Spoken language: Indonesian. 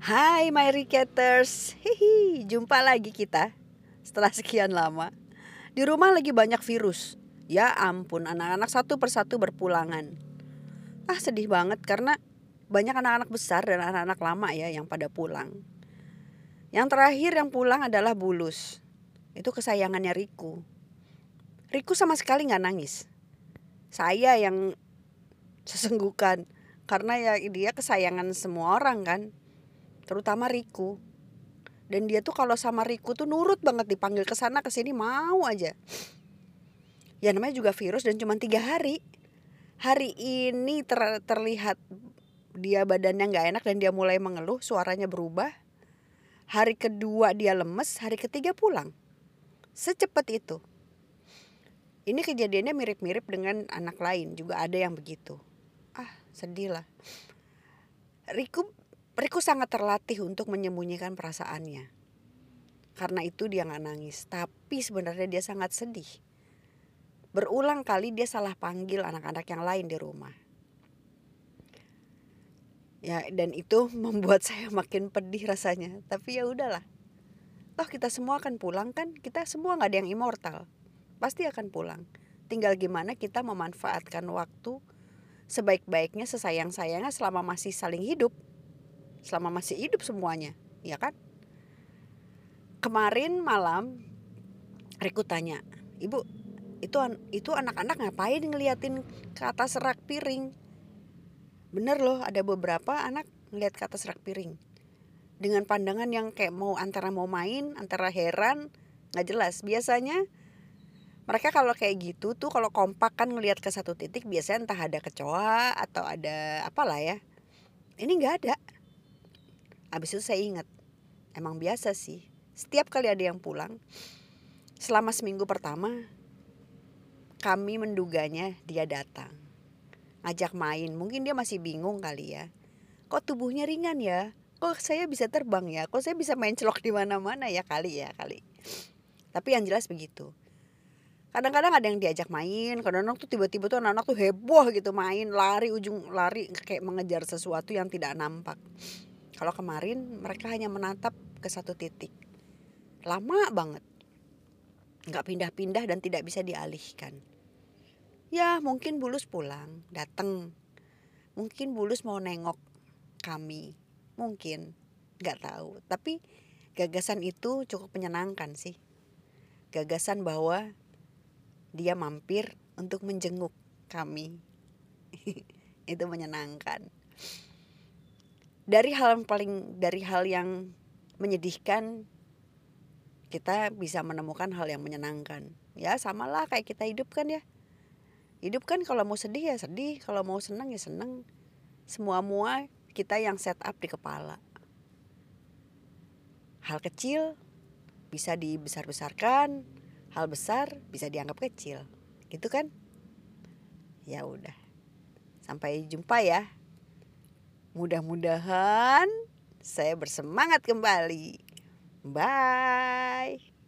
Hai my Ricaters, hihi, jumpa lagi kita setelah sekian lama. Di rumah lagi banyak virus. Ya ampun, anak-anak satu persatu berpulangan. Ah sedih banget karena banyak anak-anak besar dan anak-anak lama ya yang pada pulang. Yang terakhir yang pulang adalah Bulus. Itu kesayangannya Riku. Riku sama sekali nggak nangis. Saya yang sesenggukan karena ya dia kesayangan semua orang kan terutama Riku. Dan dia tuh kalau sama Riku tuh nurut banget dipanggil ke sana ke sini mau aja. Ya namanya juga virus dan cuma tiga hari. Hari ini ter, terlihat dia badannya nggak enak dan dia mulai mengeluh suaranya berubah. Hari kedua dia lemes hari ketiga pulang. Secepat itu. Ini kejadiannya mirip-mirip dengan anak lain juga ada yang begitu. Ah sedih lah. Riku Riku sangat terlatih untuk menyembunyikan perasaannya. Karena itu dia nggak nangis, tapi sebenarnya dia sangat sedih. Berulang kali dia salah panggil anak-anak yang lain di rumah. Ya, dan itu membuat saya makin pedih rasanya. Tapi ya udahlah. Toh kita semua akan pulang kan? Kita semua nggak ada yang immortal. Pasti akan pulang. Tinggal gimana kita memanfaatkan waktu sebaik-baiknya sesayang-sayangnya selama masih saling hidup selama masih hidup semuanya, ya kan? Kemarin malam Riku tanya, "Ibu, itu itu anak-anak ngapain ngeliatin ke atas rak piring?" Bener loh, ada beberapa anak ngeliat ke atas rak piring. Dengan pandangan yang kayak mau antara mau main, antara heran, nggak jelas. Biasanya mereka kalau kayak gitu tuh kalau kompak kan ngelihat ke satu titik biasanya entah ada kecoa atau ada apalah ya. Ini nggak ada Abis itu saya ingat, emang biasa sih. Setiap kali ada yang pulang, selama seminggu pertama, kami menduganya dia datang. Ngajak main, mungkin dia masih bingung kali ya. Kok tubuhnya ringan ya? Kok saya bisa terbang ya? Kok saya bisa main celok di mana-mana ya kali ya kali. Tapi yang jelas begitu. Kadang-kadang ada yang diajak main, kadang-kadang tuh tiba-tiba tuh anak-anak tuh heboh gitu main, lari ujung lari kayak mengejar sesuatu yang tidak nampak. Kalau kemarin mereka hanya menatap ke satu titik. Lama banget. Nggak pindah-pindah dan tidak bisa dialihkan. Ya mungkin Bulus pulang, datang. Mungkin Bulus mau nengok kami. Mungkin. Nggak tahu. Tapi gagasan itu cukup menyenangkan sih. Gagasan bahwa dia mampir untuk menjenguk kami. itu menyenangkan dari hal yang paling dari hal yang menyedihkan kita bisa menemukan hal yang menyenangkan. Ya samalah kayak kita hidup kan ya. Hidup kan kalau mau sedih ya sedih kalau mau senang ya senang. Semua mua kita yang set up di kepala. Hal kecil bisa dibesar-besarkan hal besar bisa dianggap kecil. Gitu kan? Ya udah. Sampai jumpa ya Mudah-mudahan saya bersemangat kembali. Bye.